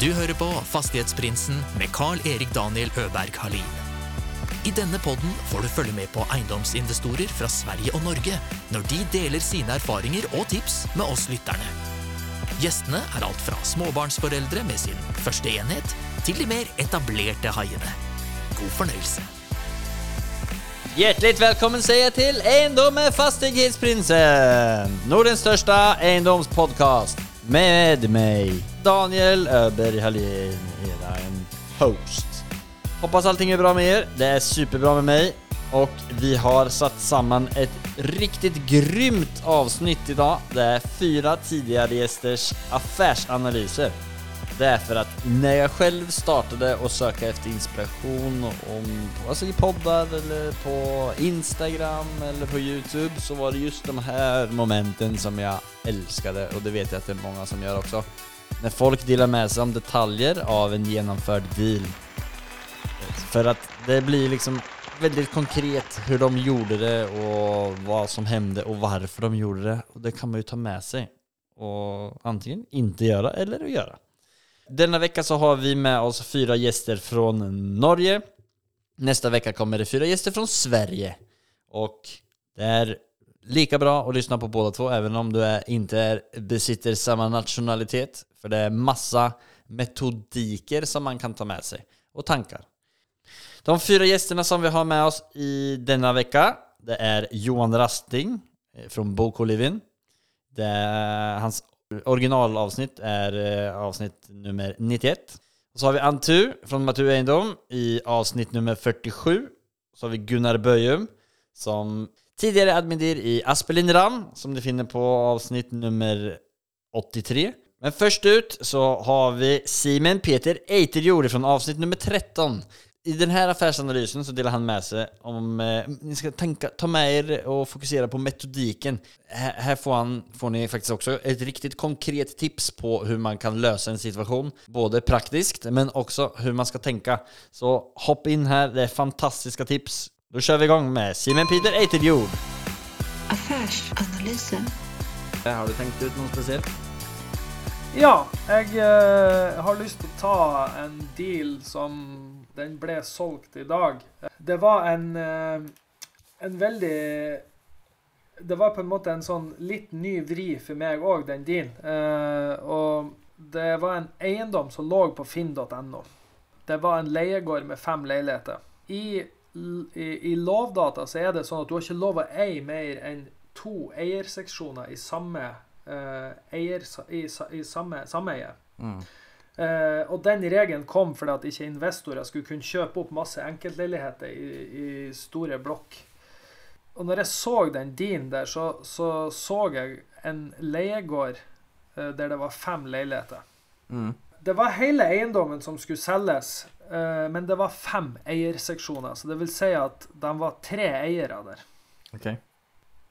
Du hører på Fastighetsprinsen med Carl-Erik Daniel Øberg Halin. I denne podden får du følge med på eiendomsinvestorer fra Sverige og Norge når de deler sine erfaringer og tips med oss lytterne. Gjestene er alt fra småbarnsforeldre med sin første enhet, til de mer etablerte haiene. God fornøyelse. Hjertelig velkommen sier jeg til Eiendom med Fastighetsprinsen! Nordens største eiendomspodcast med mig, Daniel Öberg Hallin, en host. Hoppas allting är bra med er. Det är superbra med mig. Och vi har satt samman ett riktigt grymt avsnitt idag. Det är fyra tidigare gästers affärsanalyser. Det är för att när jag själv startade och söka efter inspiration om, alltså i poddar eller på Instagram eller på Youtube så var det just de här momenten som jag älskade och det vet jag att det är många som gör också. När folk delar med sig om detaljer av en genomförd deal. För att det blir liksom väldigt konkret hur de gjorde det och vad som hände och varför de gjorde det. Och det kan man ju ta med sig och antingen inte göra eller att göra. Denna vecka så har vi med oss fyra gäster från Norge. Nästa vecka kommer det fyra gäster från Sverige. Och det är lika bra att lyssna på båda två, även om du är, inte är, besitter samma nationalitet. För det är massa metodiker som man kan ta med sig. Och tankar. De fyra gästerna som vi har med oss i denna vecka, det är Johan Rasting fra Boko Bokolivin. Det är hans Originalavsnitt är eh, avsnitt nummer 91. Och så har vi Antu från Matu Eindom i avsnitt nummer 47. Så har vi Gunnar Bøyum som tidigare admindir i Aspelinram som du finner på avsnitt nummer 83. Men först ut så har vi Simen Peter Eiterjord från avsnitt nummer 13. I den här affärsanalysen så delar han med sig om, eh, ni ska tänka, ta med er och fokusera på metodiken. Her här får, han, får ni faktiskt också ett riktigt konkret tips på hur man kan lösa en situation. Både praktiskt, men också hur man ska tänka. Så hopp in här, det är fantastiska tips. Då kör vi igång med Simen Peter Eiterjord. Affärsanalysen. Har du tänkt ut något speciellt? Ja, jeg eh, har lyst til å ta en deal som den ble solgt i dag. Det var en, eh, en veldig Det var på en måte en sånn litt ny vri for meg òg, den dealen. Eh, og det var en eiendom som lå på finn.no. Det var en leiegård med fem leiligheter. I, i, I Lovdata så er det sånn at du har ikke lov å eie mer enn to eierseksjoner i samme eh, eier, i, i samme sameie. Eh, og den regelen kom fordi at ikke investorer skulle kunne kjøpe opp masse enkeltleiligheter i, i store blokk. Og når jeg så den din der, så så, så jeg en leiegård eh, der det var fem leiligheter. Det var hele eiendommen som skulle selges, eh, men det var fem eierseksjoner. Så det vil si at de var tre eiere der. Okay.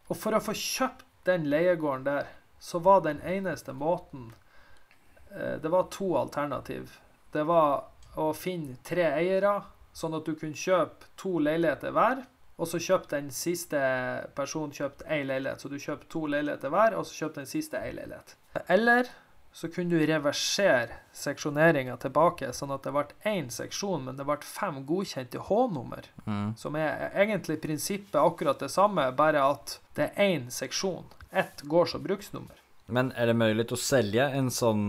Og for å få kjøpt den leiegården der, så var den eneste måten eh, Det var to alternativ. Det var å finne tre eiere, sånn at du kunne kjøpe to leiligheter hver. Og så kjøpte den siste personen kjøpt én leilighet. Så du kjøpte to leiligheter hver, og så kjøpte den siste én leilighet. Eller så kunne du reversere seksjoneringa tilbake, sånn at det ble én seksjon, men det ble fem godkjente H-nummer. Som er egentlig prinsippet akkurat det samme, bare at det er én seksjon. Ett gårds- og bruksnummer. Men er det mulig å selge en sånn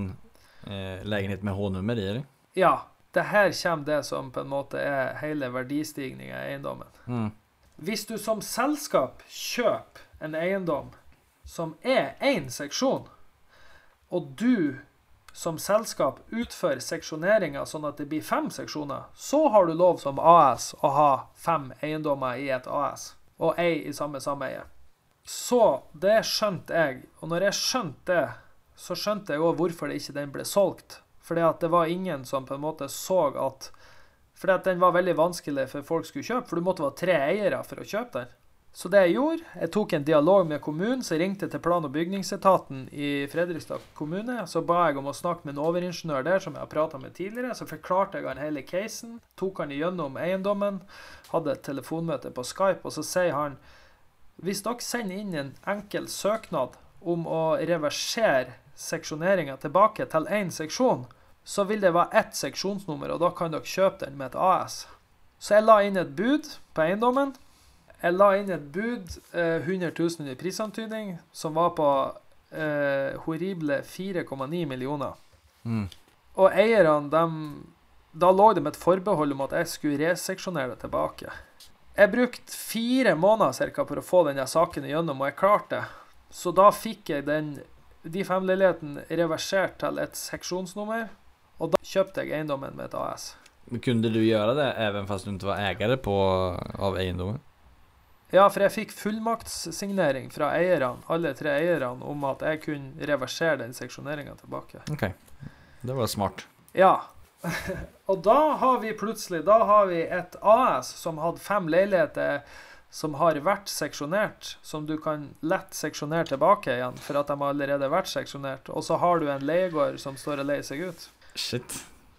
eh, leilighet med H-nummer i? Eller? Ja, det her kommer det som på en måte er hele verdistigninga i eiendommen. Mm. Hvis du som selskap kjøper en eiendom som er én seksjon, og du som selskap utfører seksjoneringa sånn at det blir fem seksjoner, så har du lov som AS å ha fem eiendommer i et AS, og ei i samme sameie. Så det skjønte jeg, og når jeg skjønte det, så skjønte jeg òg hvorfor det ikke den ble solgt. Fordi at det var ingen som på en måte så at Fordi at den var veldig vanskelig for folk skulle kjøpe, for du måtte være tre eiere for å kjøpe den. Så det jeg gjorde, jeg tok en dialog med kommunen, så jeg ringte til plan- og bygningsetaten i Fredrikstad kommune. Så ba jeg om å snakke med en overingeniør der, som jeg har prata med tidligere. Så forklarte jeg han hele casen, tok han igjennom eiendommen, hadde et telefonmøte på Skype, og så sier han hvis dere sender inn en enkel søknad om å reversere seksjoneringa tilbake til én seksjon, så vil det være ett seksjonsnummer, og da kan dere kjøpe den med et AS. Så jeg la inn et bud på eiendommen. Jeg la inn et bud, eh, 100 000 i prisantydning, som var på eh, horrible 4,9 millioner. Mm. Og eierne, de da lå det med et forbehold om at jeg skulle reseksjonere det tilbake. Jeg brukte fire måneder cirka for å få denne saken igjennom, og jeg klarte det. Så da fikk jeg den, de fem leilighetene reversert til et seksjonsnummer, og da kjøpte jeg eiendommen med et AS. Men kunne du gjøre det even fast du ikke var eier av eiendommen? Ja, for jeg fikk fullmaktssignering fra eierne, alle tre eierne, om at jeg kunne reversere den seksjoneringa tilbake. Ok, det var smart. Ja. og da har vi plutselig Da har vi et AS som hadde fem leiligheter som har vært seksjonert, som du kan lett seksjonere tilbake igjen, for at de har allerede vært seksjonert. Og så har du en leiegård som står og leier seg ut. Shit.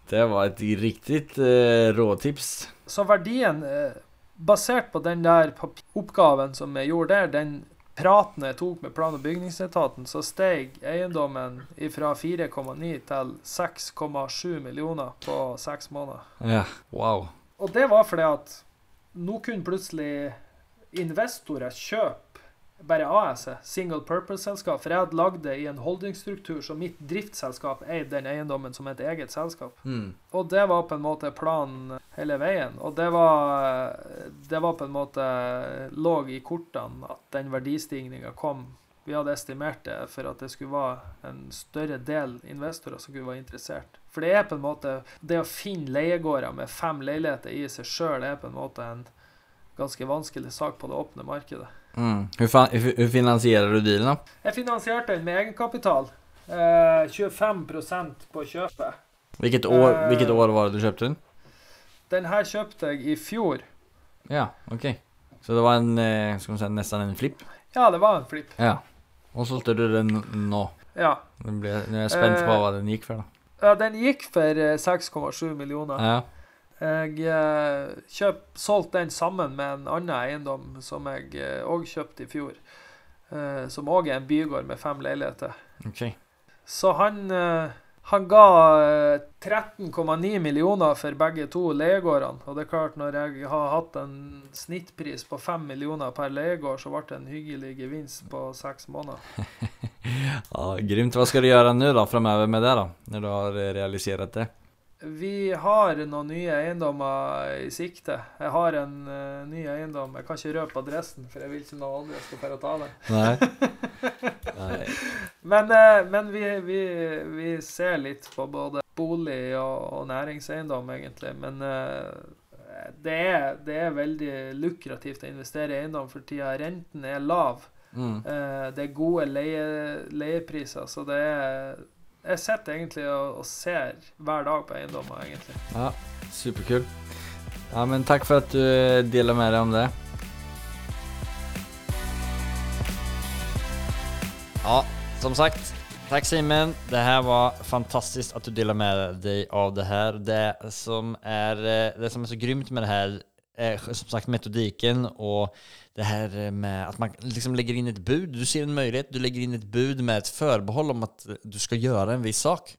Det var et riktig uh, råtips. Så verdien, uh, basert på den der oppgaven som jeg gjorde der, den praten jeg tok med plan- og bygningsetaten, så steg eiendommen fra 4,9 til 6,7 millioner på seks måneder. Ja, wow. Og det var fordi at nå kunne plutselig investorer kjøpe bare AS-et, single purpose-selskap, for jeg hadde lagd det i en holdingsstruktur så mitt driftsselskap eide den eiendommen som et eget selskap. Mm. Og det var på en måte planen hele veien. Og det var, det var på en måte lå i kortene at den verdistigninga kom. Vi hadde estimert det for at det skulle være en større del investorer som kunne være interessert. For det er på en måte Det å finne leiegårder med fem leiligheter i seg sjøl er på en måte en ganske vanskelig sak på det åpne markedet. Mm. Hur, fan, hur, hur finansierar du dealen? Jeg finansierte den med egenkapital. Eh, 25 på kjøpet. Vilket år, Eh. vilket år var det du köpte den? Den her kjøpte jeg i fjor. Ja, okej. Så det var en, eh, ska man säga, nästan en flipp? Ja, det var en flipp. Ja. Och så sålde du den nå. Ja. Nu, blir, jeg är jag spänd på Eh. vad den gick för då. Ja, den gikk for eh, 6,7 millioner. Ja. Jeg eh, kjøp, solgte den sammen med en annen eiendom som jeg òg kjøpte i fjor. Eh, som òg er en bygård med fem leiligheter. Okay. Så han, eh, han ga eh, 13,9 millioner for begge to leiegårdene. Og det er klart, når jeg har hatt en snittpris på 5 millioner per leiegård, så ble det en hyggelig gevinst på seks måneder. Ja, grymt. Hva skal du gjøre nå da, framover med det da, når du har realisert det? Vi har noen nye eiendommer i sikte. Jeg har en uh, ny eiendom. Jeg kan ikke røpe adressen, for jeg vil ikke noen andre skal få ta den. Nei. Nei. Men, uh, men vi, vi, vi ser litt på både bolig og, og næringseiendom, egentlig. Men uh, det, er, det er veldig lukrativt å investere i eiendom for tida. Renten er lav. Mm. Det er gode leie, leiepriser, så det er Jeg sitter egentlig og, og ser hver dag på eiendommer, egentlig. Ja, superkul. Ja, men takk for at du deler med deg om det. Ja, som sagt. Takk, Simen. Det her var fantastisk at du deler med deg av det her. Det som är, eh, det som er så grymt med det är som sagt metodiken och det här med att man liksom lägger in ett bud. Du ser en möjlighet, du lägger in ett bud med ett förbehåll om att du ska göra en viss sak.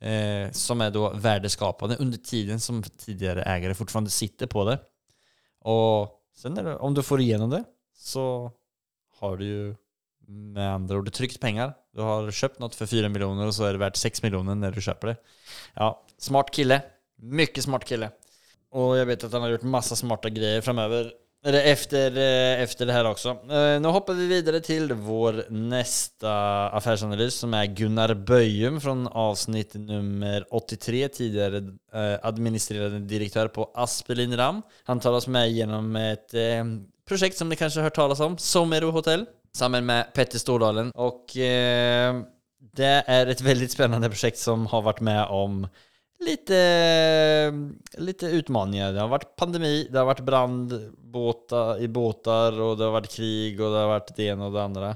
Eh, som är då värdeskapande under tiden som tidigare ägare fortfarande sitter på det. Och sen det, om du får igenom det så har du ju med andra ord tryckt pengar. Du har köpt något för 4 miljoner och så är det värt 6 miljoner när du köper det. Ja, smart kille. Mycket smart kille. Och jag vet att han har gjort massa smarta grejer framöver. Eller efter, eh, efter det här också. Eh, Nu hoppar vi vidare till vår nästa affärsanalys som är Gunnar Böjum från avsnitt nummer 83, tidigare eh, administrerande direktör på Aspelin Ram. Han tar oss med genom ett projekt som ni kanske har hört talas om, Somero Hotel, sammen med Petter Stordalen. Och det är ett väldigt spännande projekt som har varit med om lite, lite utfordringer. Det har vært pandemi, det har vært brand i båter, og det har vært krig og det har vært det ene og det andre.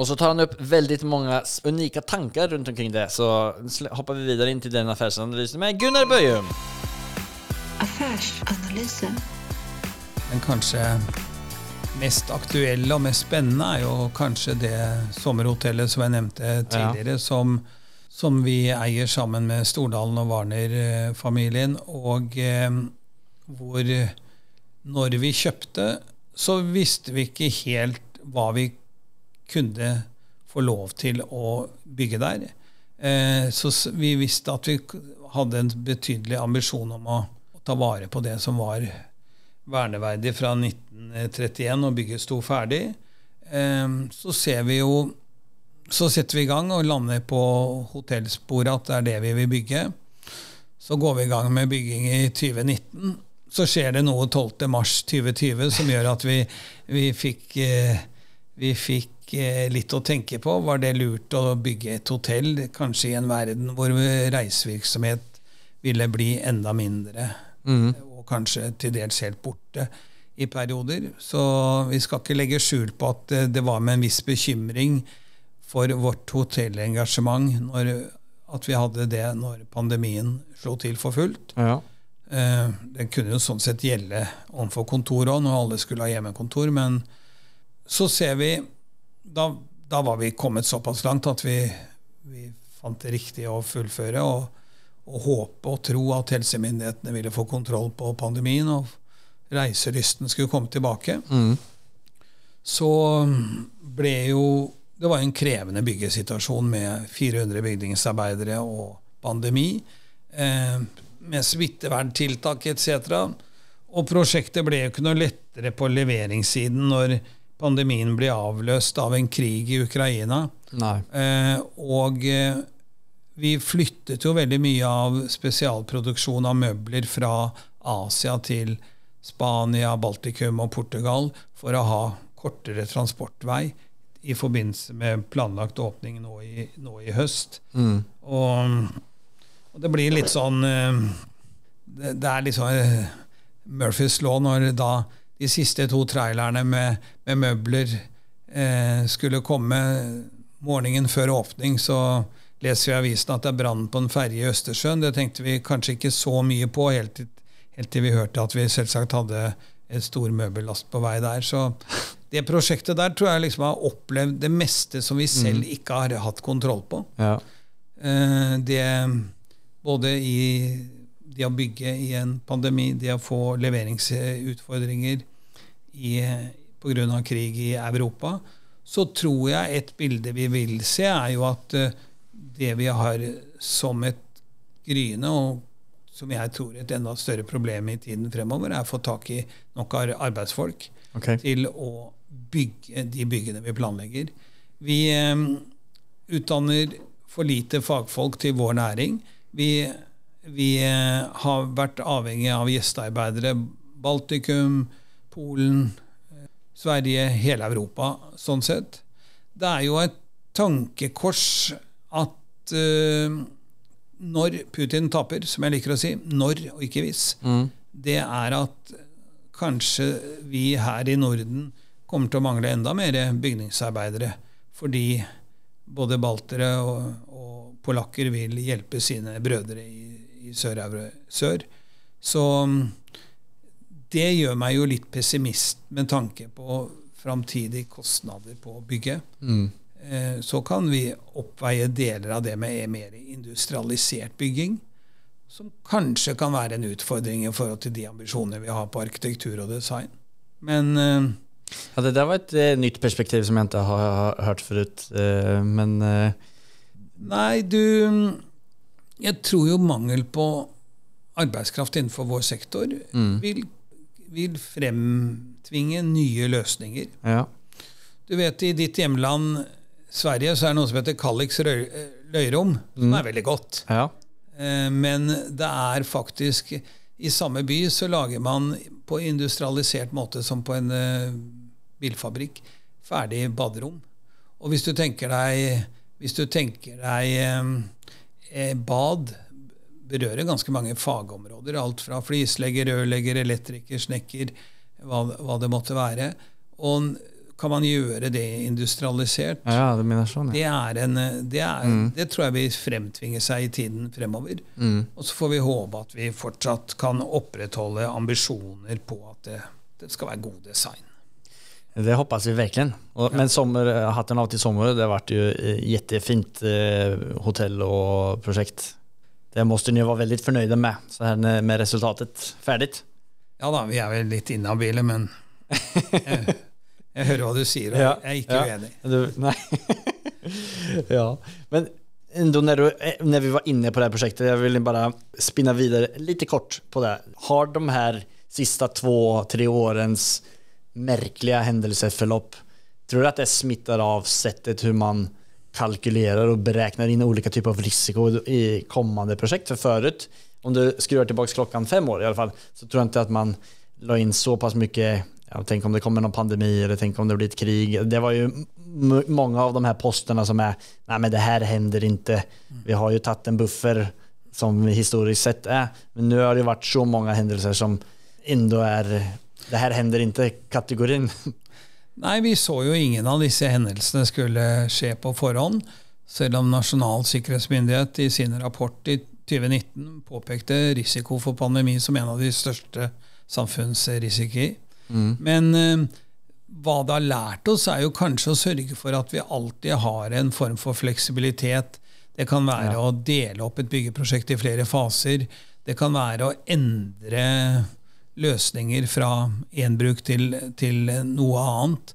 Og så tar han opp veldig mange unike tanker rundt omkring det. Så hopper vi videre inn til den affærsanalysen med Gunnar Bøyum. Affärsanalysen. Den kanskje mest aktuelle og mest spennende er jo kanskje det sommerhotellet som jeg nevnte tidligere, som, som vi eier sammen med Stordalen og Warner-familien. Og eh, hvor når vi kjøpte, så visste vi ikke helt hva vi kunne få lov til å bygge der. Eh, så vi visste at vi hadde en betydelig ambisjon om å, å ta vare på det som var verneverdig fra 1931, og bygget sto ferdig. Eh, så ser vi jo så setter vi i gang og lander på hotellsporet at det er det vi vil bygge. Så går vi i gang med bygging i 2019. Så skjer det noe 12.3.2020 som gjør at vi, vi fikk, eh, vi fikk eh, litt å tenke på. Var det lurt å bygge et hotell, kanskje i en verden hvor reisevirksomhet ville bli enda mindre, mm. og kanskje til dels helt borte i perioder? Så vi skal ikke legge skjul på at det var med en viss bekymring for vårt hotellengasjement når, at vi hadde det når pandemien slo til for fullt. Ja. Eh, det kunne jo sånn sett gjelde overfor kontoret òg, når alle skulle ha hjemmekontor. Men så ser vi Da, da var vi kommet såpass langt at vi, vi fant det riktig å fullføre. og, og håpe og tro at helsemyndighetene ville få kontroll på pandemien, og reiselysten skulle komme tilbake. Mm. Så ble jo det var en krevende byggesituasjon med 400 bygningsarbeidere og pandemi, eh, med smitteverntiltak etc. Og prosjektet ble jo ikke noe lettere på leveringssiden når pandemien ble avløst av en krig i Ukraina. Eh, og eh, vi flyttet jo veldig mye av spesialproduksjon av møbler fra Asia til Spania, Baltikum og Portugal for å ha kortere transportvei i forbindelse med planlagt åpning nå i, nå i høst. Mm. Og, og, det blir litt sånn eh, Det, det er litt sånn Murphys law når da de siste to trailerne med, med møbler eh, skulle komme morgenen før åpning, så leser vi i avisen at det er brann på en ferje i Østersjøen. Det tenkte vi kanskje ikke så mye på, helt helt til vi hørte at vi selvsagt hadde et stor møbellast på vei der. Så det prosjektet der tror jeg liksom har opplevd det meste som vi selv mm. ikke har hatt kontroll på. Ja. Eh, det både i det å bygge i en pandemi, det å få leveringsutfordringer pga. krig i Europa, så tror jeg et bilde vi vil se, er jo at eh, det vi har som et gryende, og som jeg tror et enda større problem i tiden fremover, er å få tak i nok arbeidsfolk okay. til å bygge de byggene vi planlegger. Vi eh, utdanner for lite fagfolk til vår næring. Vi, vi eh, har vært avhengig av gjestearbeidere. Baltikum, Polen, eh, Sverige, hele Europa, sånn sett. Det er jo et tankekors at uh, når Putin taper, som jeg liker å si, når og ikke hvis, mm. det er at kanskje vi her i Norden kommer til å mangle enda mer bygningsarbeidere. Fordi både baltere og, og polakker vil hjelpe sine brødre i, i sør, sør. Så det gjør meg jo litt pessimist med tanke på framtidige kostnader på å bygge. Mm. Eh, så kan vi oppveie deler av det med mer industrialisert bygging. Som kanskje kan være en utfordring i forhold til de ambisjoner vi har på arkitektur og design. Men eh, ja, Det der var et uh, nytt perspektiv som jeg ikke har, hørt forut. Men. Nei, du Jeg tror jo mangel på arbeidskraft innenfor vår sektor mm. vil, vil, fremtvinge nye løsninger. Ja. Du vet, i ditt hjemland Sverige så er det noe som heter Kalix løyrom, som mm. er veldig godt. Ja. Men det er faktisk I samme by så lager man på industrialisert måte som på en bilfabrikk, ferdig baderom. Og hvis du tenker deg, hvis du tenker deg eh, bad berører ganske mange fagområder. Alt fra flislegger, rørlegger, elektriker, snekker, hva, hva, det måtte være. Og kan man gjøre det industrialisert? Ja, Det mener sånn, ja. det, er en, det, er, mm. det, tror jeg vil fremtvinge seg i tiden fremover. Mm. Og så får vi håpe at vi fortsatt kan opprettholde ambisjoner på at det, det skal være god design. Det hoppas vi verkligen. ja. men sommer, hatten av til sommer, det har vært ju eh, eh, hotell og prosjekt. Det måste dere være veldig fornøyde med, så her med resultatet ferdig. Ja da, vi er vel litt inhabile, men jeg, jeg hører hva du sier, og Ja, jeg er ikke ja. uenig. Du, nei. ja, men ändå när, du, eh, när vi var inne på det här projektet, jag vill bara spinna vidare lite kort på det. Har de här sista två, tre årens märkliga händelseförlopp, tror du att det smittar av sättet hur man kalkylerar och beräknar in olika typer av risiko i kommande projekt? För förut, om du skruvar tillbaka klockan fem år i alla fall, så tror jag inte att man la in så pass mycket Ja, tänk om det kommer någon pandemi eller tänk om det blir ett krig. Det var ju många av de här posterna som är, nej men det här händer inte. Vi har ju tagit en buffer som historiskt sett är. Men nu har det varit så många händelser som ändå är, det här händer inte kategorin. Nei, vi så jo ingen av disse hendelsene skulle skje på forhånd, selv om Nasjonal sikkerhetsmyndighet i sin rapport i 2019 påpekte risiko for pandemi som en av de største samfunnsrisikoer. Men eh, hva det har lært oss, er jo kanskje å sørge for at vi alltid har en form for fleksibilitet. Det kan være å dele opp et byggeprosjekt i flere faser. Det kan være å endre løsninger fra én bruk til, til noe annet.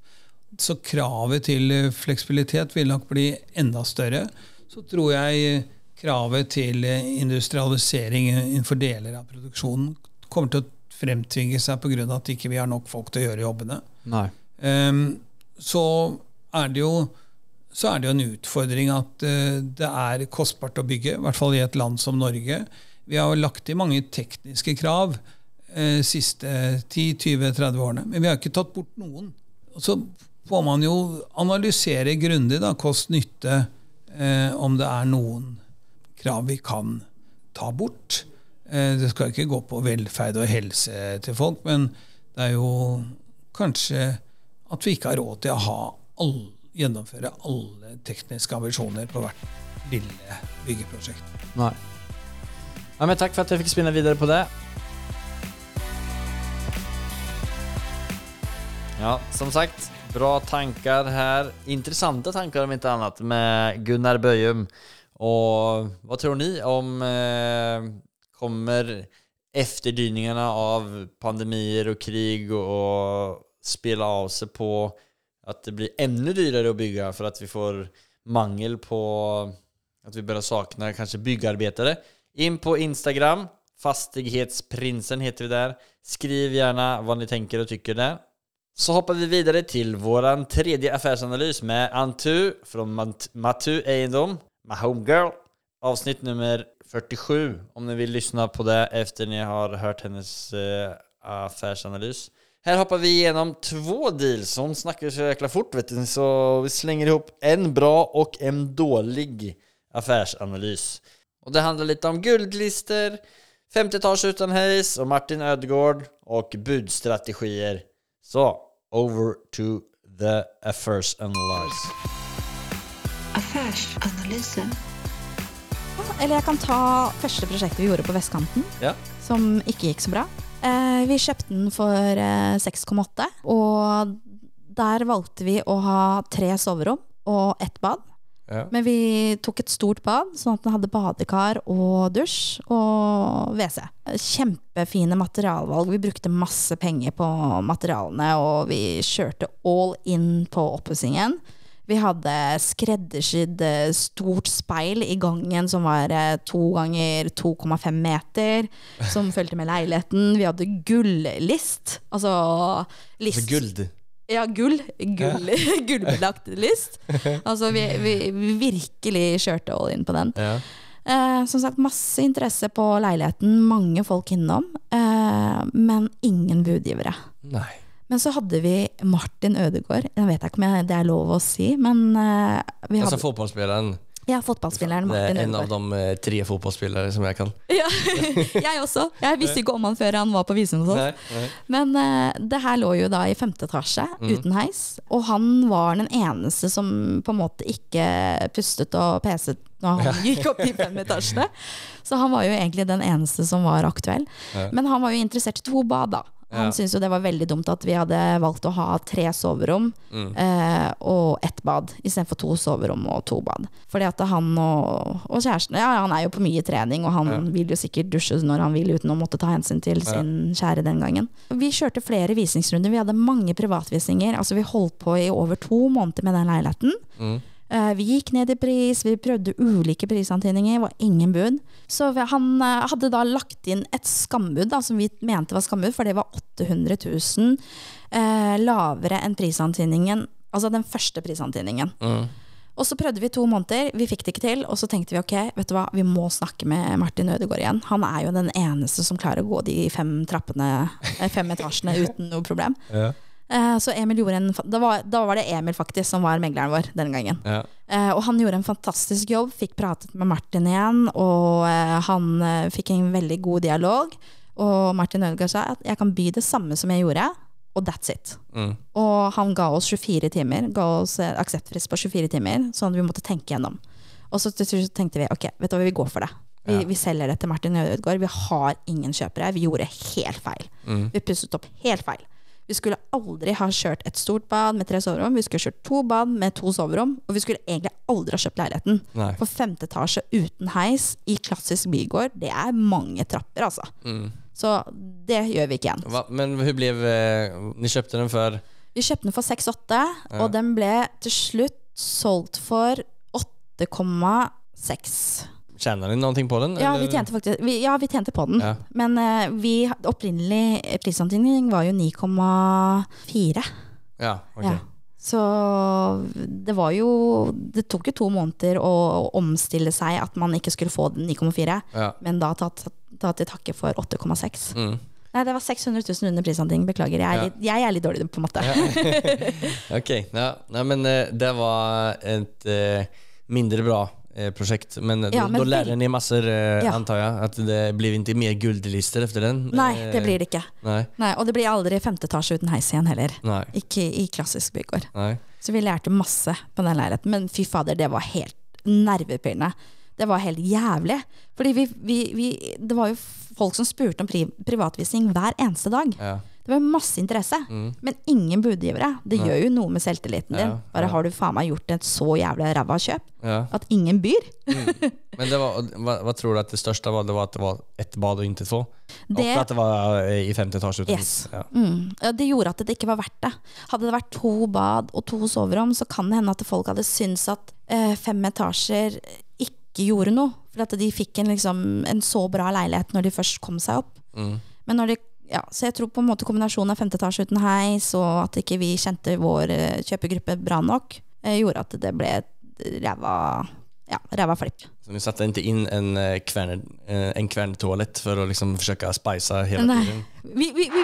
Så kravet til fleksibilitet vil nok bli enda større. Så tror jeg kravet til industrialisering innenfor deler av produksjonen kommer til å fremtvinge seg pga. at ikke vi har nok folk til å gjøre jobbene. Nej. Ehm, så er det jo så er det jo en utfordring at uh, det er kostbart å bygge, i hvert fall i et land som Norge. Vi har jo lagt i mange tekniske krav uh, siste 10-20-30 årene, men vi har ikke tatt bort noen. Og så får man jo analysere grundig kost-nytte, uh, om det er noen krav vi kan ta bort. Eh, det skal ikke gå på velferd og helse til folk, men det er jo kanskje at vi ikke har råd til å ha all, gjennomføre alle tekniske ambisjoner på hvert lille byggeprosjekt. Nei. Ja, men takk for at jeg fikk spinne videre på det. Ja, som sagt, bra tanker her. Interessante tanker om ikke annet med Gunnar Bøyum. Og hva tror ni om eh, kommer efterdyningarna av pandemier och krig och, spille av sig på att det blir ännu dyrare att bygga för att vi får mangel på att vi börjar sakna kanske byggarbetare. In på Instagram, Fastighetsprinsen heter vi där. Skriv gärna vad ni tänker och tycker där. Så hoppar vi vidare till våran tredje affärsanalys med Antu Mat- Matu Eiendom, My Homegirl. Avsnitt nummer 47 om ni vill lyssna på det efter ni har hört hennes eh, affärsanalys. Här hoppar vi igenom två deals. Hon snackar så jäkla fort vet du, så vi slänger ihop en bra och en dålig affärsanalys. Och det handlar lite om guldlister, 50-tals utan hejs och Martin Ödegård och budstrategier. Så, over to the affairs analyze. Affärsanalysen. Eller jeg kan ta første prosjektet vi gjorde på vestkanten, Ja. som ikke gikk så bra. Eh, vi kjøpte den for eh, 6,8, og der valgte vi å ha tre soverom og ett bad. Ja. Men vi tok et stort bad, sånn at den hadde badekar og dusj og WC. Kjempefine materialvalg. Vi brukte masse penger på materialene, og vi kjørte all in på oppussingen. Vi hadde skreddersydd eh, stort speil i gangen som var eh, to ganger 2,5 meter, som fulgte med leiligheten. Vi hadde gullist. Altså list. Altså guld. Ja, gull. gull Gullbelagt list. Altså, vi, vi, vi virkelig kjørte all in på den. Ja. Eh, som sagt, masse interesse på leiligheten, mange folk innom, eh, men ingen budgivere. Nei. Men så hadde vi Martin Ødegaard. Jeg vet ikke om jeg, det er lov å si, men eh, vi Altså fotballspilleren. Ja, fotballspilleren Martin Ødegaard. en av de eh, tre fotballspillere som jeg kan. Ja, jeg også. Jeg visste ikke om han før han var på visum hos oss. Men uh, det her lå jo da i femte etasje, uten heis. Og han var den eneste som på en måte ikke pustet og peset når han gikk opp de fem etasjene. Så han var jo egentlig den eneste som var aktuell. Men han var jo interessert i to bad, da. Han Ja. syntes jo det var veldig dumt at vi hadde valgt å ha tre soverom Mm. eh, og ett bad, istedenfor to soverom og to bad. Fordi at han og, og kjæresten Ja, han er jo på mye trening, og han Ja. vil jo sikkert dusje når han vil, uten å måtte ta hensyn til sin kjære den gangen. Vi kjørte flere visningsrunder, vi hadde mange privatvisninger. Altså, vi holdt på i over to måneder med den leiligheten. Mm. Eh, Vi gikk ned i pris, vi prøvde ulike prisantydninger, var ingen bud. Så han eh, hadde da lagt inn et skambud, da, som vi mente var skambud, for det var 800 000 eh, lavere enn prisantydningen, altså den første prisantydningen. Mm. Og så prøvde vi to måneder, vi fikk det ikke til, og så tenkte vi ok, vet du hva, vi må snakke med Martin Ødegaard igjen. Han er jo den eneste som klarer å gå de fem trappene, eh, fem etasjene uten noe problem. Ja. Eh, Så Emil gjorde en, da, var, da var det Emil faktisk som var megleren vår den gangen. Ja. Eh, og han gjorde en fantastisk jobb, fikk pratet med Martin igjen, og eh, han fikk en veldig god dialog. Og Martin Ødegaard sa at jeg kan by det samme som jeg gjorde, og that's it. Mm. Og han ga oss 24 timer, ga oss akseptfrist på 24 timer, sånn at vi måtte tenke gjennom. Og så tenkte vi ok, vet du hva, vi går for det. Vi, Ja. vi selger det til Martin Ødegaard. Vi har ingen kjøpere. Vi gjorde helt feil. Mm. Vi pusset opp helt feil. Vi skulle aldri ha kjørt et stort bad med tre soverom. Vi skulle kjørt to bad med to soverom. Og vi skulle egentlig aldri ha kjøpt leiligheten. Nei. For femte etasje uten heis i klassisk bygård, det er mange trapper, altså. Mm. Så det gjør vi ikke igjen. Hva? Men hun ble Dere kjøpte den før? Vi kjøpte den for 6,8, og den ble til slutt solgt for 8,6. Tjänade ni någonting på den? Ja, eller? vi tjente faktisk vi, Ja, vi tjente på den. Ja. Men uh, vi, opprinnelig prisantydning var jo 9,4. Ja, ok. Ja. Så det var jo Det tok jo to måneder å, å omstille seg at man ikke skulle få 9,4, Ja. men da ta, ta, ta til takke for 8,6. Mm. Nei, det var 600 000 under prisantydning. Beklager. Jeg er, Ja. litt, jeg er litt dårlig på matte. ok. ja. Nei, men eh, det var et eh, mindre bra eh, projekt. Men, Ja, då, men då lärde väl- ni massor, eh, Ja. antar jeg At det blir ikke mer guldlister efter den? Nei, det Eh, blir det ikke. Nei. Nei, og det blir aldri femte etasje uten heis igjen heller. Nei. Ikke i klassisk bygård. nei Så vi lærte masse på den leiligheten. Men fy fader, det var helt nervepirrende. Det var helt jævlig. Fordi vi, vi, vi Det var jo folk som spurte om pri privatvisning hver eneste dag. Ja. Det var masse interesse, Mm. men ingen budgivere. Det gjør jo noe med selvtilliten din. Bare ja. har du faen meg gjort et så jævlig ræva kjøp Ja. at ingen byr. Men det var, hva, hva, tror du at det største var? Det var at det var ett bad og inntil få? Det- at att det var eh, i femte etasje. Yes. Ja. Mm. Ja, det gjorde at det ikke var verdt det. Hadde det vært to bad og to soverom, så kan det hende at folk hadde syntes at eh, fem etasjer ikke gjorde noe. For at de fikk en, liksom, en så bra leilighet når de først kom seg opp. Mm. Men når de, ja, så jeg tror på en måte kombinasjonen av femte etasje uten heis, og at ikke vi kjente vår eh, kjøpegruppe bra nok, eh, gjorde at det ble ræva, ja, ræva flipp. Så ni satte ikke inn en kvern, eh, en kvärntoalett for å liksom försöka spicea hela Nei. tiden? Vi, vi, vi.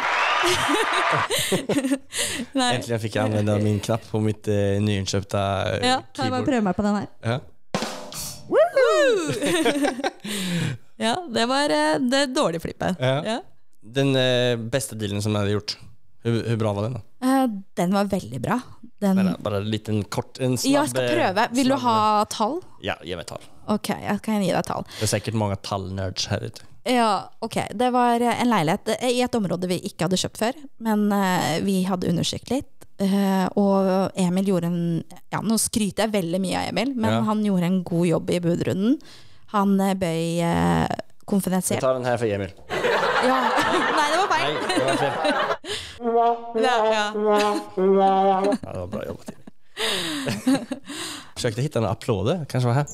Endelig fikk jeg anvende min knapp på mitt eh, nyinnkjøpte Ja, kan jeg bare keyboard. prøve meg på den her? Ja. Ja, det var det dårlige flippet. Ja. Ja. Den beste dealen som jeg har gjort, Hvor, hvor bra var den da? Uh, Den var veldig bra. Den, Nei, bare litt en kort, en snabb... jeg skal eh, prøve. Vil du ha tall? Ja, gi meg tall. Ok, jeg kan gi deg tall. Det er sikkert mange tallnerds her ute. Ja, ok. Det var eh, en leilighet eh, i et område vi ikke hadde kjøpt før, men uh, vi hadde undersøkt litt. Uh, og Emil gjorde en Ja, nå skryter jeg veldig mye av Emil, men Ja. han gjorde en god jobb i budrunden. Han eh, bøy uh, konfidensielt. Vi tar den her for Emil. Ja. Nei, det var feil. feil! det var feil. Ja, ja. Ja, det var bra jobbat Forsøkte å hitta en applåde. Kanskje var her.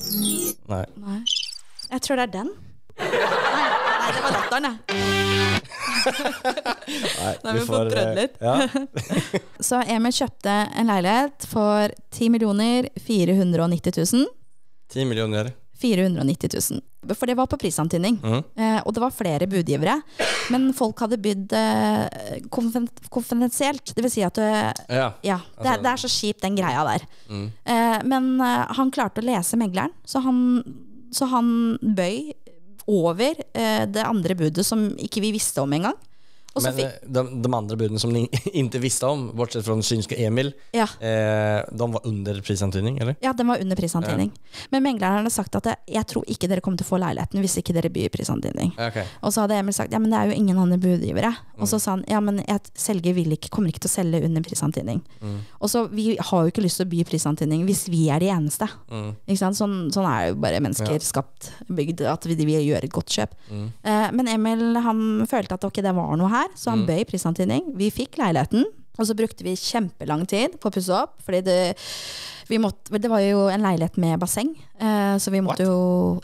Nei. Nei. Jeg tror det er den. Nei, nei det var datteren, jeg. Nej, Nei, vi får prøvd eh, litt. Ja. Så Emil kjøpte en leilighet for 10 millioner 490 000. 10 miljoner. 490 000. For det var på prisantydning. Mm. Eh, og det var flere budgivere. Men folk hadde bydd eh, konfidensielt. Det vil si at du, Ja. Ja, det, Altså- det er så kjipt, den greia der. Mm. Eh, men eh, han klarte å lese megleren, så han, så han bøy over eh, det andre budet som ikke vi visste om engang. Men eh, de, de andra buden som ni inte visste om, bortsett från synska Emil, ja, eh, de var under prisantydning, eller? ja, den var under prisantydning. Men megleren hadde sagt at jeg tror ikke dere kommer til å få leiligheten hvis ikke dere byr prisantydning. Okay. Og så hadde Emil sagt ja, men det er jo ingen andre budgivere. Og så sa han ja, men jeg, selger vil ikke, kommer ikke til å selge under prisantydning. Og så vi har jo ikke lyst til å by prisantydning hvis vi er de eneste. Mm. Ikke sant? Sånn, sånn er jo bare mennesker Ja. skapt, bygd, at vi, vil gjøre et godt kjøp. Mm. Eh, men Emil han følte at ok, det var noe her, så han bøy prisantydning. Vi fikk leiligheten, og så brukte vi kjempelang tid på å pusse opp. Fordi det, vi måtte, det var jo en leilighet med basseng, eh, så vi måtte jo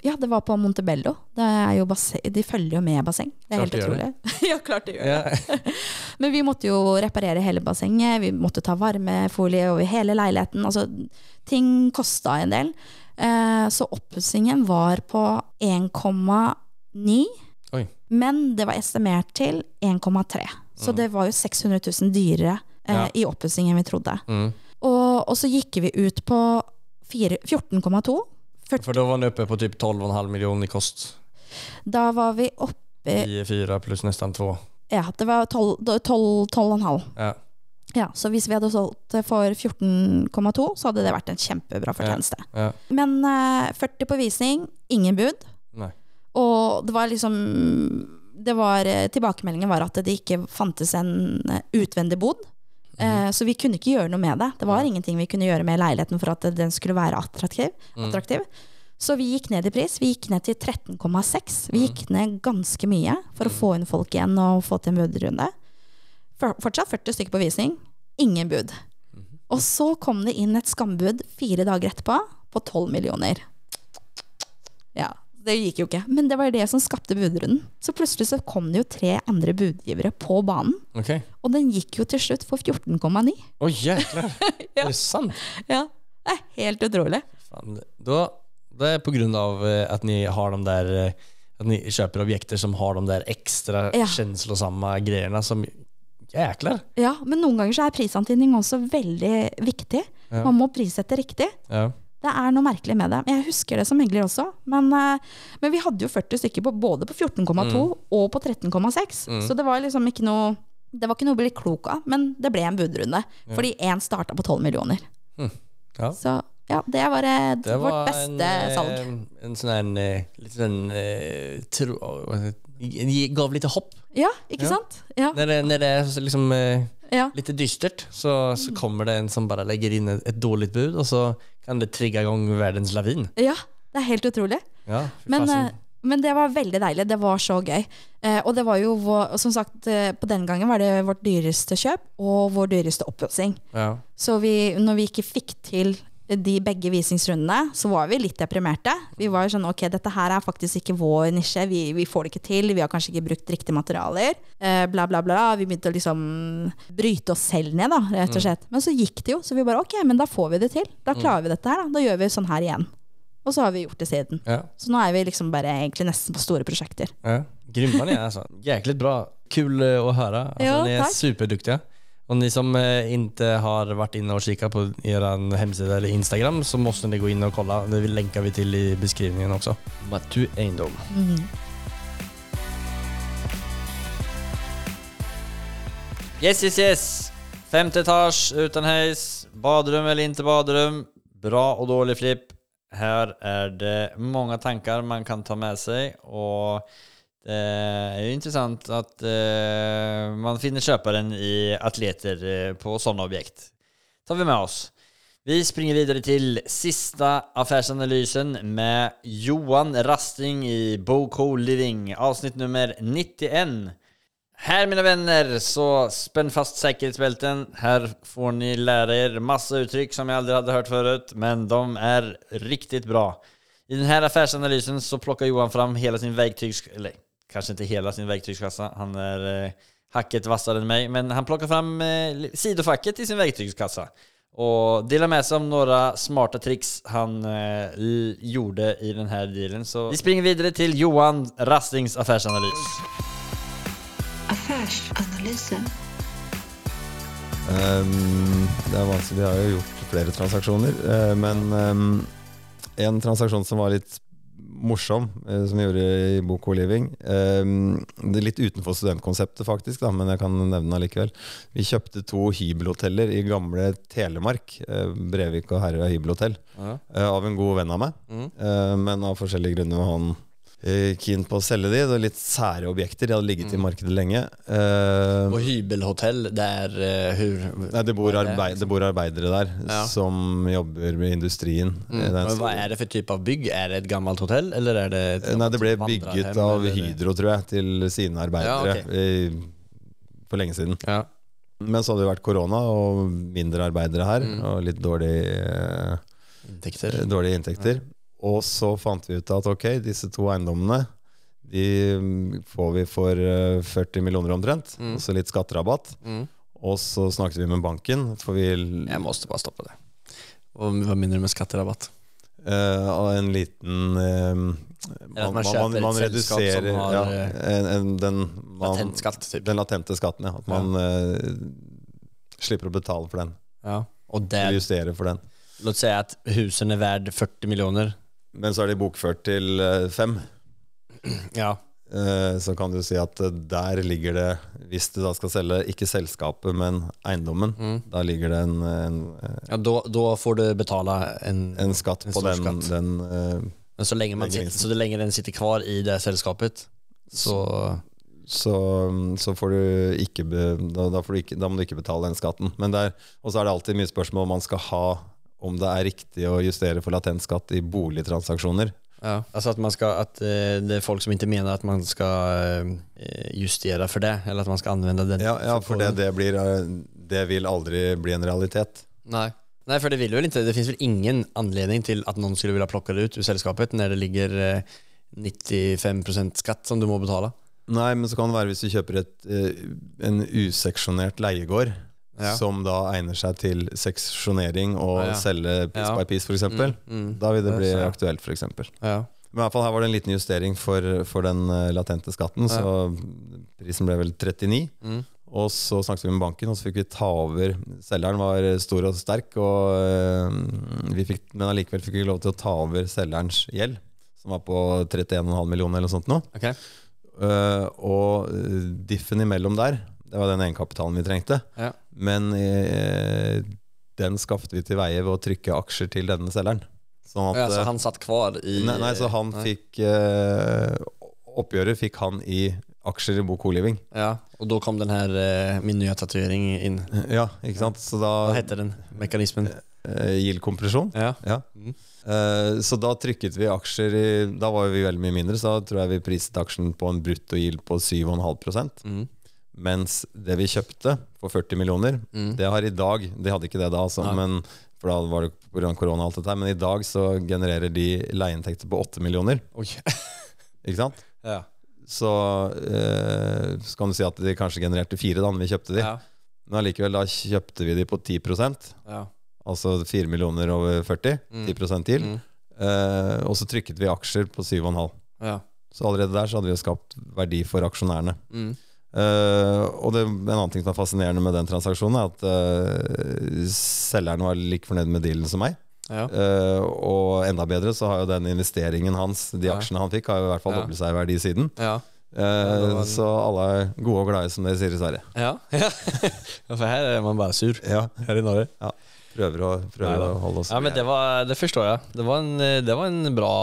Ja, det var på Montebello. Det er jo basseng, de følger jo med basseng. Det er Klart helt utrolig. ja, klart de gjør det. Men vi måtte jo reparere hele bassenget, vi måtte ta varmefolie over hele leiligheten. Altså, ting kosta en del. Eh, så oppussingen var på 1,9, Oi. Men det var estimert til 1,3. Så det var jo 600 000 dyrere eh, Ja. i oppussing enn vi trodde. Mm. Og, og så gikk vi ut på 14,2. For da var den oppe på typ 12,5 millioner i kost. Da var vi oppe I 4 pluss nesten 2. Ja, det var 12 12 12,5. Ja. Ja, så hvis vi hadde solgt for 14,2, så hadde det vært en kjempebra fortjeneste. Ja. Men eh, 40 på visning, ingen bud. Og det var liksom det var, eh, Tilbakemeldingen var at det ikke fantes en eh, utvendig bod. Eh, Så vi kunne ikke gjøre noe med det. Det var ingenting vi kunne gjøre med leiligheten for at den skulle være attraktiv. attraktiv. Så vi gikk ned i pris. Vi gikk ned til 13,6. Vi gikk ned ganske mye for å få inn folk igjen og få til en budrunde. Fortsatt 40 stykker på visning. Ingen bud. Og så kom det inn et skambud fire dager etterpå på 12 millioner. Ja, det gikk jo ikke. Men det var det som skapte budrunden. Så plutselig så kom det jo tre andre budgivere på banen. Okay. Og den gikk jo til slutt for 14,9. Å jækler! ja. Er det sant? Ja, det er helt utrolig. Fan, da, det er på grunn av at ni har de der At ni kjøper objekter som har de der ekstra Ja. känslosamma greiene som Jækler! Ja, men noen ganger så er prisantydning også veldig viktig. Ja. Man må prissette riktig. Ja. Det er noe merkelig med det. Jeg husker det som megler også. Men, eh, men vi hadde jo 40 stykker på, både på 14,2 og på 13,6. Så det var liksom ikke noe Det var ikke noe å bli klok av, men det ble en budrunde. Fordi én starta på 12 millioner. Ja. Så ja, det var, eh, Det var vårt beste en, salg. eh, en sånn lite eh, tro, det? gav lite hopp. Ja, ikke Ja. sant? Ja, Når det, når det er liksom litt dystert så, så kommer det en som bare legger inn et, et dårlig bud og så kan det trigge i gang verdens lavin. ja det er helt utrolig. Ja, Men, eh, men det var veldig deilig. Det var så gøy. Eh, og det var jo som sagt, eh, på den gangen var det vårt dyreste kjøp og vår dyreste oppussing. ja. Så vi, når vi ikke fikk til de begge visningsrundene, så var vi litt deprimerte. Vi var jo sånn ok, dette her er faktisk ikke vår nisje, vi, vi får det ikke til, vi har kanskje ikke brukt riktige materialer. Eh, bla, bla, bla. Vi begynte å liksom bryte oss selv ned, da, rett og slett. Men så gikk det jo, så vi bare ok, men da får vi det til. Da klarer vi dette her, da. Da gjør vi sånn her igjen. Og så har vi gjort det siden. Ja. Så nå er vi liksom bare egentlig nesten på store prosjekter. Ja. Grymma ni är alltså. Jäkligt bra. Kul å høre. Altså, Ja, ni är tack. Och ni som eh, inte har varit inne och kikat på er hemsida eller Instagram så måste ni gå in och kolla. Det länkar vi till i beskrivningen också. Matu Eiendom. Yes, yes, yes. Femte etasje, uten heis. Badrum eller ikke badrum. Bra og dårlig flipp. Her er det mange tanker man kan ta med seg. Och det er jo interessant at uh, man finner kjøperen i atleter eh, på sånne objekt. tar vi med oss. Vi springer videre til sista affærsanalysen med Johan Rasting i Boko Living, avsnitt nummer 91. Her, mine vänner, så spenn fast sikkerhetsbelten. Her får ni lære dere masse uttrykk som jeg aldri hadde hørt før, men de er riktig bra. I denne affærsanalysen så plukker Johan fram hele sin verktygs... Eller kanske inte hela sin verktygskassa, han är eh, hacket vassare än mig, men han plockar fram eh, sidofacket i sin verktygskassa och delar med sig om några smarta tricks han eh, gjorde i den här dealen. Så vi springer vidare till Johan Rastings affärsanalys. Affärsanalysen. Ehm, det er vanskelig, vi har jo gjort flere transaksjoner, Uh, men um, en transaksjon som var litt morsom, eh, som vi gjorde i Boko Living. Eh, det er litt utenfor studentkonseptet, faktisk, da, men jeg kan nevne det allikevel. Vi kjøpte to hybelhoteller i gamle Telemark. eh, Brevik og Herøya hybelhotell. Ja. eh, Av en god venn av meg. Mm. Eh, Men av forskjellige grunner han keen på å selge de. Det er litt sære objekter. De hadde ligget i markedet lenge. Uh, og hybelhotell, det er uh, hur... Nei, det bor, arbeid, det bor arbeidere der Ja. som jobber med industrien. Mm. Eh, det er en Men stor- vad är det for type av bygg? Er det et gammelt hotell eller er det Eh, Nei, det ble bygget av? Hydro, tror jeg, til sine arbeidere Ja, okay. i, for lenge siden. Ja. Men så hadde det vært korona og mindre arbeidere her, Mm. og litt dårlig, uh, inntekter. dårlige inntekter. Og så fant vi ut at ok, disse to eiendommene de får vi for eh, 40 millioner omtrent, Mm. og så litt skatterabatt. Mm. Og så snakket vi med banken, for vi Jag måste bare stoppe det. Hva minner du med skatterabatt? Uh, en liten uh, man, man, man man reduserer har, ja, eh, en, en, den, man, Latentskatt, typ. Den latente skatten, ja. At man eh, slipper å betale for den. Ja. Og det, där, justere for den. låt si at husen er verdt 40 miljoner. Men så er de bokført til eh, fem. Ja. Eh, Så kan du si at eh, der ligger det, hvis du da skal selge ikke selskapet, men eiendommen, Mm. da ligger det en, en, ja da, da, får du betale en... en skatt En på den, skatt. den uh, Men så lenge, man sitter, så lenge, den sitter kvar i det selskapet, så... så, så får du ikke da, da, får du ikke, da må du ikke betale den skatten. Men der, og så er det alltid mye spørsmål om man skal ha om det er riktig å justere for latent skatt i boligtransaksjoner. Ja, altså at, man ska, att eh, det er folk som ikke mener at man skal justere for det, eller at man skal anvende den Ja, ja for det, det, blir, eh, det vil aldri bli en realitet. Nei. Nei, for det vil jo ikke. det finnes vel ingen anledning til at noen skulle ville plukke det ut ur selskapet når det ligger eh, 95% skatt som du må betale? Nei, men så kan det være hvis du kjøper et, eh, en useksjonert leiegård, Ja. som da egner seg til seksjonering og Ja, ja. selge piece by piece, f.eks. Mm, mm. Da vil det Det bli ser aktuelt, f.eks. Ja. Men i hvert fall her var det en liten justering for, for den eh, latente skatten, så prisen ble vel 39. Mm. Og så snakket vi med banken, og så fikk vi ta over Selgeren var stor og sterk, og eh, vi fikk, men allikevel fikk vi lov til å ta over selgerens gjeld, som var på 31,5 millioner eller noe sånt nå. Okay. Uh, og eh, diffen imellom der, det var den egenkapitalen vi trengte. Ja. Men eh, den skaffet vi til veie ved å trykke aksjer til denne selgeren. Sånn at, Ja, så eh, han satt kvar i... nei, nei, så han nei. fikk eh, Oppgjøret fikk han i aksjer i Bo Co-Living. Ja, og da kom den her eh, min nye tatuering inn. Ja, ikke sant? Så da, Hva heter den mekanismen? eh, Yield-kompresjon. Ja. Ja. Mm. Eh, så da trykket vi aksjer i Da var vi veldig mye mindre, så da tror jeg vi priset aksjen på en brutto yield på 7,5 Mm. Mens det vi kjøpte for 40 millioner, Mm. det har i dag De hadde ikke det da, altså, men, for da var det pga. korona og alt dette her. Men i dag så genererer de leieinntekter på 8 millioner. Ikke sant? Ja. Så, eh, så kan du si at de kanskje genererte fire da når vi kjøpte de. Ja. Men allikevel, da kjøpte vi de på 10 Ja. Altså 4 millioner over 40. Mm. 10 til. Mm. Eh, og så trykket vi aksjer på 7,5. Ja. Så allerede der så hadde vi skapt verdi for aksjonærene. Mm. Eh, og det, en annen ting som er fascinerende med den transaksjonen, er at uh, selgeren var like fornøyd med dealen som meg. Ja. Uh, og enda bedre så har jo den investeringen hans, de Ja. aksjene han fikk, har jo i hvert fall Ja. doblet seg i verdi siden. Ja. En- Så alle er gode og glade, som dere sier i Sverige. Ja. ja, her er man bare sur. Ja, Här i Norge. prøver å, prøver å holde oss Ja, men det, var, det forstår jeg. Det var en, det var en bra,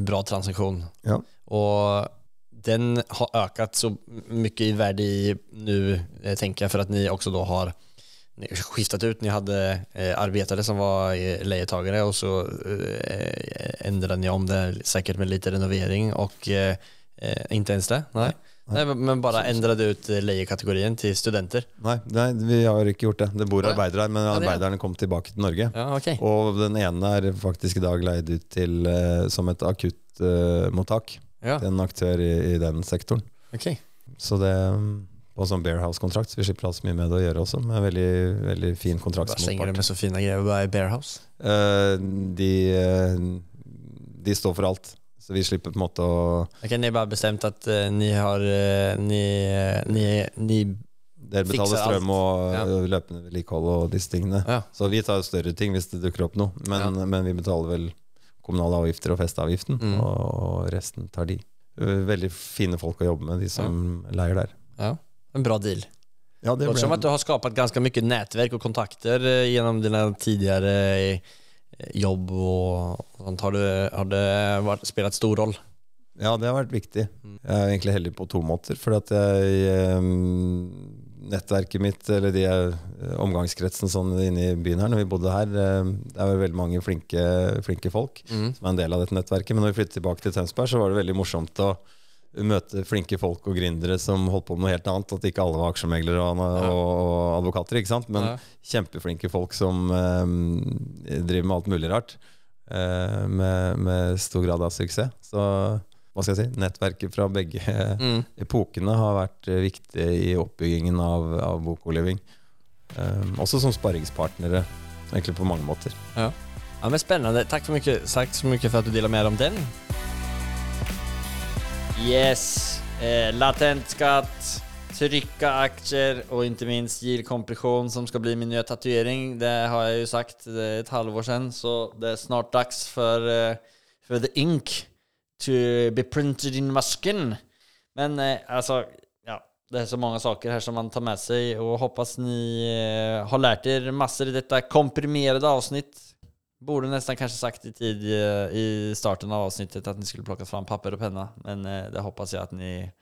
bra transaksjon. Ja. Den har ökat så mycket i värde i nu, eh, tänker jag, för att ni också då har ni skiftat ut. Ni hade eh, arbetare som var eh, lejetagare och så eh, ändrade ni om det säkert med lite renovering och eh, eh, inte ens det? Nej. Nej, men- men bara ändrade ut eh, til till studenter. Nei, nei, vi har ikke gjort det. Det bor Nei. arbeidere her, men er- arbeiderne kom tilbake til Norge. Ja, okay. Og den ene er faktisk i dag leid ut til, som et akuttmottak. Ja, til en aktør i, i den sektoren. Okay. Så det Og sånn Bearhouse-kontrakt, vi slipper ha så mye med det å gjøre også. Med veldig, veldig fin kontrakt Hva slenger kontraktsmotpart. med så fina greier i Bearhouse. Uh, de, uh, de står for alt. Så vi slipper på en måte å Ok, har bare bestemt at eh, ni har, uh, ni, eh, ni, ni, Dere betaler strøm og Ja. eh, løpende vedlikehold og disse tingene. ja, Så vi tar større ting hvis det dukker opp noe. Men, men vi betaler vel kommunale avgifter og festeavgiften, Mm. og resten tar de. Eh, Veldig fine folk å jobbe med, de som leier der. Ja, en bra deal. Ja, Det ble... som at du har skapat ganske mye nettverk og kontakter gjennom dine tidligere eh, jobb och och sånt. Har, du, har det vært, spilt stor roll? Ja, det har vært viktig. Mm. Jeg er egentlig heldig på to måter. For at jeg eh, Nettverket mitt, eller de eh, omgangskretsen sånn inne i byen her, når vi bodde her, eh, det er jo veldig mange flinke, flinke folk Mm. som er en del av dette nettverket. Men når vi flyttet tilbake til Tønsberg, så var det veldig morsomt å møte flinke folk og gründere som holdt på med noe helt annet. At ikke alle var aksjemeglere og, og advokater, ikke sant. Men Ja. kjempeflinke folk som um, driver med alt mulig rart. Uh, med, med stor grad av suksess. Så hva skal jeg si, nettverket fra begge Mm. epokene har vært eh, viktig i oppbyggingen av, av Bokoliving. Um, også som sparringspartnere, egentlig på mange måter. Ja. ja, men Spennende. Takk så mye, for at du deler med om den. Yes, eh, latent skatt, trykka aktier og ikke minst yield-kompression som skal bli min nye tatuering. Det har jeg jo sagt ett halvår siden, så det er snart dags for, eh, för the ink to be printed in my skin. Men eh, alltså, ja, det är så många saker här som man tar med sig och hoppas ni eh, har lärt er massor i detta komprimerade avsnitt. Borde nästan kanske sagt i tid eh, i starten av avsnittet att ni skulle plocka fram papper och penna. Men eh, det hoppas jag att ni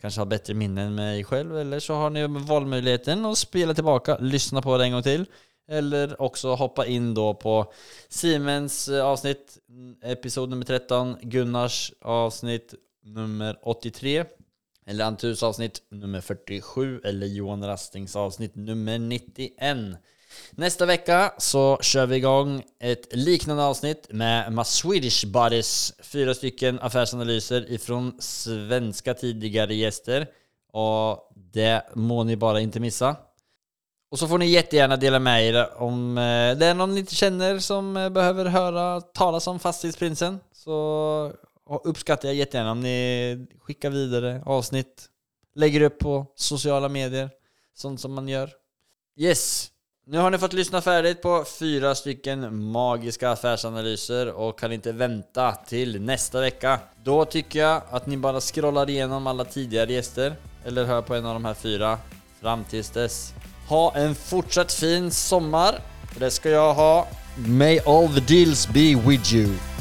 kanske har bättre minnen enn mig själv. Eller så har ni valmöjligheten att spela tillbaka, lyssna på det en gång till. Eller också hoppa in då på Siemens eh, avsnitt, episod nummer 13, Gunnars avsnitt nummer 83, eller Antus avsnitt nummer 47, eller Johan Rastings avsnitt nummer 91. Nästa vecka så kör vi igång ett liknande avsnitt med My Swedish Buddies. Fyra stycken affärsanalyser ifrån svenska tidigare gäster. Och det må ni bara inte missa. Och så får ni jättegärna dela med er om eh, det är någon ni inte känner som eh, behöver höra talas om Fastighetsprinsen. Så uppskattar jag jättegärna om ni skickar vidare avsnitt, lägger upp på sociala medier, sånt som man gör. Yes! Nu har ni fått lyssna färdigt på fyra stycken magiska affärsanalyser och kan inte vänta till nästa vecka. Då tycker jag att ni bara scrollar igenom alla tidigare gäster eller hör på en av de här fyra fram tills dess. Ha en fortsatt fin sommar. Det skal jeg ha. May all the deals be with you.